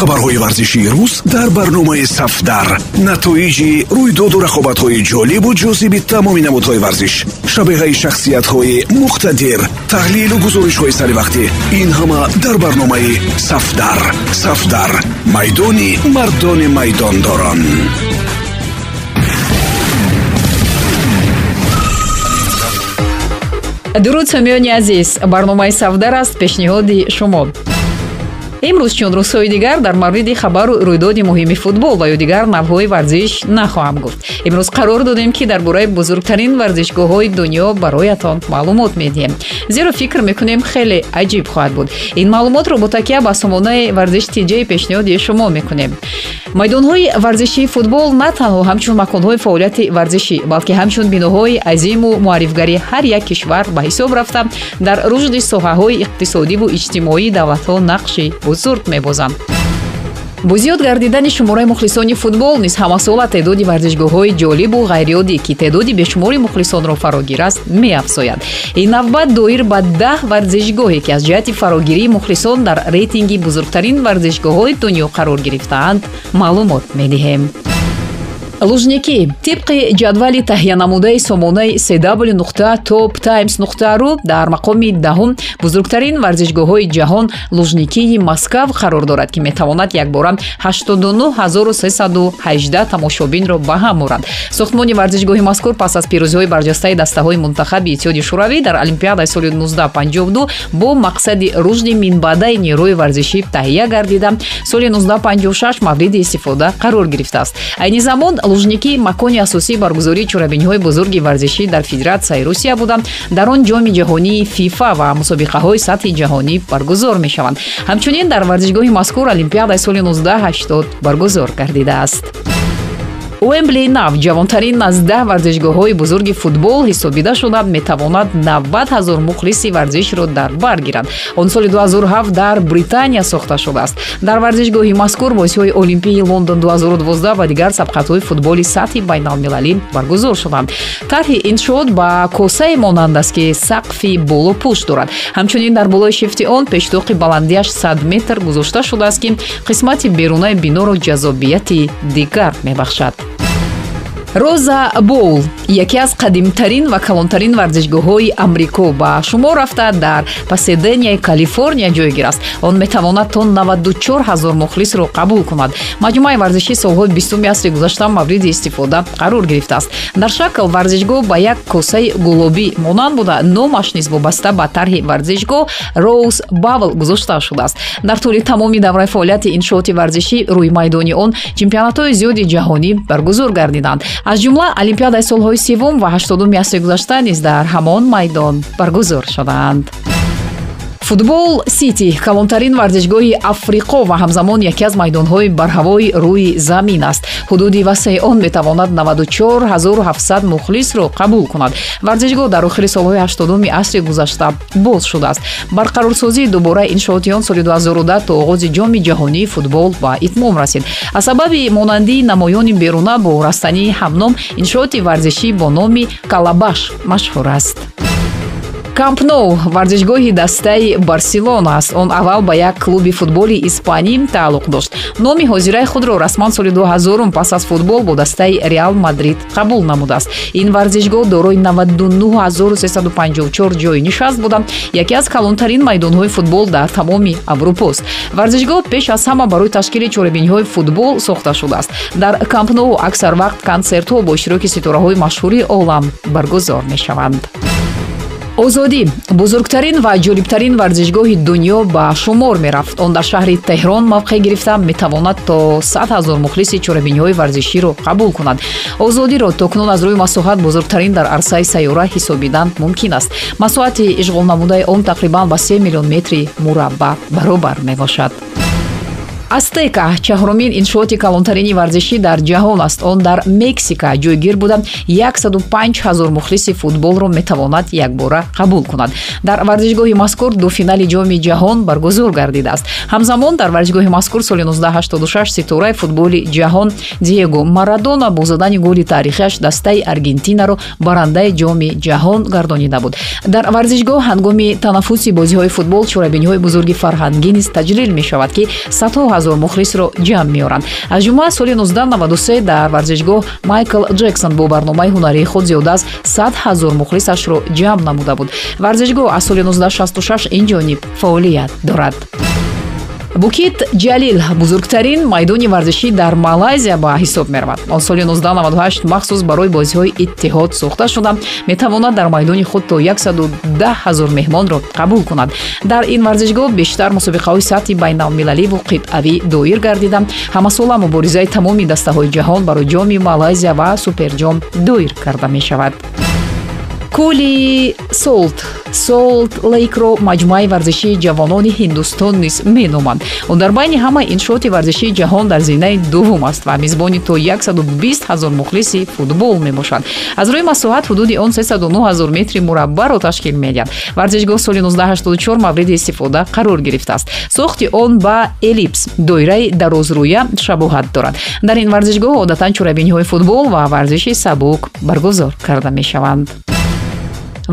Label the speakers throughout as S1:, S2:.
S1: хабарҳои варзишии рӯз дар барномаи сафдар. Натоиҷи рӯйдоду рақобатҳои ҷолибу ҷозиби тамоми намудҳои варзиш шабеҳаи шахсиятҳои муқтадир таҳлилу гузоришҳои саривақтӣ ин ҳама дар барномаи сафдар. Сафдар майдони мардони майдондорон.
S2: Дуруд сомиёни азиз барномаи сафдар аст пешниҳоди шумо имрӯз чун рӯзҳои дигар дар мавриди хабару рӯйдоди муҳими футбол ва ё дигар навъҳои варзиш нахоҳам гуфт. Имрӯз қарор додем ки дар бораи бузургтарин варзишгоҳҳои дунё бароятон маълумот медиҳем. Зеро фикр мекунем хеле аҷиб хоҳад буд. Ин маълумотро бо такя ба сомонаи варзиш тиҷаи пешниҳоди шумо мекунем. Майдонҳои варзишии футбол на танҳо ҳамчун маконҳои фаъолияти варзишӣ балки ҳамчун биноҳои азиму муаррифгарии ҳар як кишвар ба ҳисоб рафта дар рушди соҳаҳои иқтисодиву иҷтимоии давлатҳо нақши бузург мебозанд. Бо зиёд гардидани шумораи мухлисони футбол низ ҳамасола теъдоди варзишгоҳҳои ҷолибу ғайриоддӣ ки теъдоди бешумори мухлисонро фарогир аст меафзояд. Ин навбат доир ба даҳ варзишгоҳе ки аз ҷиҳати фарогирии мухлисон дар рейтинги бузургтарин варзишгоҳҳои дунё қарор гирифтаанд маълумот медиҳем лужникӣ. Тибқи ҷадвали таҳиянамудаи сомонаи cw нуқта top times нуқта ру дар мақоми даҳум бузургтарин варзишгоҳҳои ҷаҳон лужникии маскав қарор дорад ки метавонад якбора 89318 тамошобинро ба ҳам орад сохтмони варзишгоҳи мазкур пас аз пирӯзиҳои барҷастаи дастаҳои мунтахаби иттиҳоди шӯравӣ дар олимпиадаи соли 1952 бо мақсади рушди минбаъдаи нерӯи варзишӣ таҳия гардида. Соли 1956 мавриди истифода қарор гирифтааст. Айни замон лужникӣ макони асосии баргузории чорабиниҳои бузурги варзишӣ дар федератсияи русия буда. Дар он ҷоми ҷаҳонии фифа ва мусобиқаҳои сатҳи ҷаҳонӣ баргузор мешаванд. Ҳамчунин дар варзишгоҳи мазкур олимпиадаи соли 1980 баргузор гардидааст уэмбли нав ҷавонтарин аз даҳ варзишгоҳҳои бузурги футбол ҳисобида шуда метавонад 90 ҳазор мухлиси варзишро дар бар гирад он соли 2007 дар британия сохта шудааст. Дар варзишгоҳи мазкур бозиҳои олимпии лондон 2012 ва дигар сабқатҳои футболи сатҳи байналмилалӣ баргузор шуданд. Тарҳи иншоот ба косае монанд аст ки сақфи болопӯш дорад. Ҳамчунин дар болои шифти он пештоқи баландиаш 100 метр гузошта шудааст ки қисмати берунаи биноро ҷаззобияти дигар мебахшад роза боул яке аз қадимтарин ва калонтарин варзишгоҳҳои амрико ба шумор рафта дар паседенияи калифорния ҷойгир аст. Он метавонад то 94 ҳазор мухлисро қабул кунад. Маҷмӯаи варзиши солҳои бистуми асри гузашта мавриди истифода қарор гирифтааст дар шакл варзишгоҳ ба як косаи гулобӣ монанд буда номаш низ вобаста ба тарҳи варзишгоҳ роуз бавл гузошта шудааст дар тӯли тамоми давраи фаъолияти иншооти варзишӣ рӯи майдони он чемпионатҳои зиёди ҷаҳонӣ баргузор гардиданд аз ҷумла олимпиадаи солҳои севум ва ҳаштодуми асри гузашта низ дар ҳамон майдон баргузор шуданд футбол сити. Калонтарин варзишгоҳи африқо ва ҳамзамон яке аз майдонҳои барҳавои рӯи замин аст. Ҳудуди васеъи он метавонад 94700 мухлисро қабул кунад. Варзишгоҳ дар охири солҳои ҳаштодуми асри гузашта боз шудааст. Барқарорсозии дубораи иншооти он соли 2010 то оғози ҷоми ҷаҳонии футбол ба итмом расид. Аз сабаби монандии намоёни беруна бо растании ҳамном иншооти варзишӣ бо номи калабаш машҳур аст кампноу варзишгоҳи дастаи барселона аст. Он аввал ба як клуби футболи испанӣ тааллуқ дошт. Номи ҳозираи худро расман соли 2000 пас аз футбол бо дастаи реал мадрид қабул намудааст. Ин варзишгоҳ дорои 99354 ҷои нишаст буда яке аз калонтарин майдонҳои футбол дар тамоми аврупост варзишгоҳ пеш аз ҳама барои ташкили чорабиниҳои футбол сохта шудааст. Дар кампноу аксар вақт консертҳо бо иштироки ситораҳои машҳури олам баргузор мешаванд озодӣ. бузургтарин ва ҷолибтарин варзишгоҳи дунё ба шумор мерафт. он дар шаҳри теҳрон мавқеъ гирифта метавонад то 100 ҳазор мухлиси чорабиниҳои варзиширо қабул кунад. озодиро токунун аз рӯи масоҳат бузургтарин дар арсаи сайёра ҳисобидан мумкин аст. масоҳати ишғолнамудаи он тақрибан ба 3 миллион метри мураббаъ баробар мебошад астека чаҳорумин иншооти калонтарини варзишӣ дар ҷаҳон аст. Он дар мексика ҷойгир буда. 105 ҳазор мухлиси футболро метавонад якбора қабул кунад. Дар варзишгоҳи мазкур ду финали ҷоми ҷаҳон баргузор гардидааст ҳамзамон дар варзишгоҳи мазкур соли 1986 ситораи футболи ҷаҳон диего марадона бо задани голи таърихиаш дастаи аргентинаро барандаи ҷоми ҷаҳон гардонида буд. Дар варзишгоҳ ҳангоми танаффуси бозиҳои футбол чорабиниҳои бузурги фарҳангӣ низ таҷлил мешавад ки садҳо ҳазор мухлисро ҷамъ меоранд. Аз ҷумла соли 1993 дар варзишгоҳ майкл ҷексон бо барномаи ҳунаrii худ зиёда аз 100 ҳазор мухлисашро ҷамъ намуда буд. Варзишгоҳ аз соли 1966 инҷониб фаъолият дорад букит ҷалил бузургтарин майдони варзишӣ дар малайзия ба ҳисоб меравад. Он соли 1998 махсус барои бозиҳои иттиҳод сохта шуда. Метавонад дар майдони худ то 110 ҳазор меҳмонро қабул кунад. Дар ин варзишгоҳ бештар мусобиқаҳои сатҳи байналмилаливу қитъавӣ доир гардида. Ҳамасола муборизаи тамоми дастаҳои ҷаҳон барои ҷоми малайзия ва суперҷом доир карда мешавад кӯли солт. Солт лейкро маҷмӯаи варзишии ҷавонони ҳиндустон низ меноманд. Он дар байни ҳамаи иншооти варзишии ҷаҳон дар зинаи дуввум аст ва мизбони то 120 ҳазор мухлиси футбол мебошад аз рӯи масоҳат ҳудуди он 39 ҳазор метри мураббаъро ташкил медиҳад. Варзишгоҳ соли 1984 мавриди истифода қарор гирифтааст сохти он ба эллипс доираи дарозрӯя шабоҳат дорад. Дар ин варзишгоҳ одатан чорабиниҳои футбол ва варзиши сабук баргузор карда мешаванд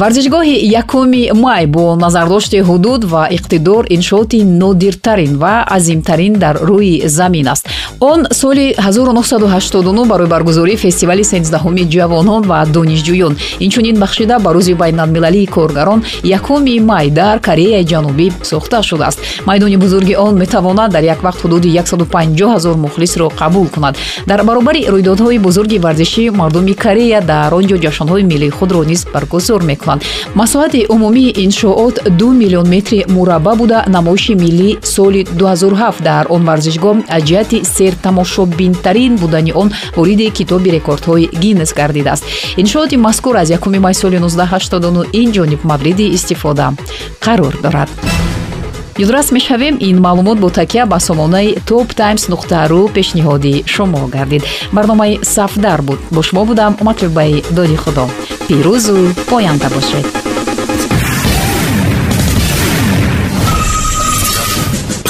S2: варзишгоҳи якуми май бо назардошти ҳудуд ва иқтидор иншооти нодиртарин ва азимтарин дар рӯи замин аст. Он соли 1989 барои баргузории фестивали сенздаҳуми ҷавонон ва донишҷӯён инчунин бахшида ба рӯзи байналмилалии коргарон якуми май дар кореяи ҷанубӣ сохта шудааст. Майдони бузурги он метавонад дар як вақт ҳудуди 150 ҳазор мухлисро қабул кунад. Дар баробари рӯйдодҳои бузурги варзишӣ мардуми корея дар он ҷо ҷашнҳои миллии худро низ баргузор мекунад мекунанд. Масоҳати умумии иншоот ду миллион метри мурабба буда намоиши миллӣ соли 2007 дар он варзишгоҳ аз ҷиҳати сертамошобинтарин будани он вориди китоби рекордҳои гиннес гардидааст. Иншооти мазкур аз 1 май соли 1989 ин ҷониб мавриди истифода қарор дорад ёдрас мешавем ин маълумот бо такя ба сомонаи топ таймс нуқтару пешниҳоди шумо гардид. Барномаи сафдар буд. Бо шумо будам матлубаи доди худо. Пирӯзу поянда бошед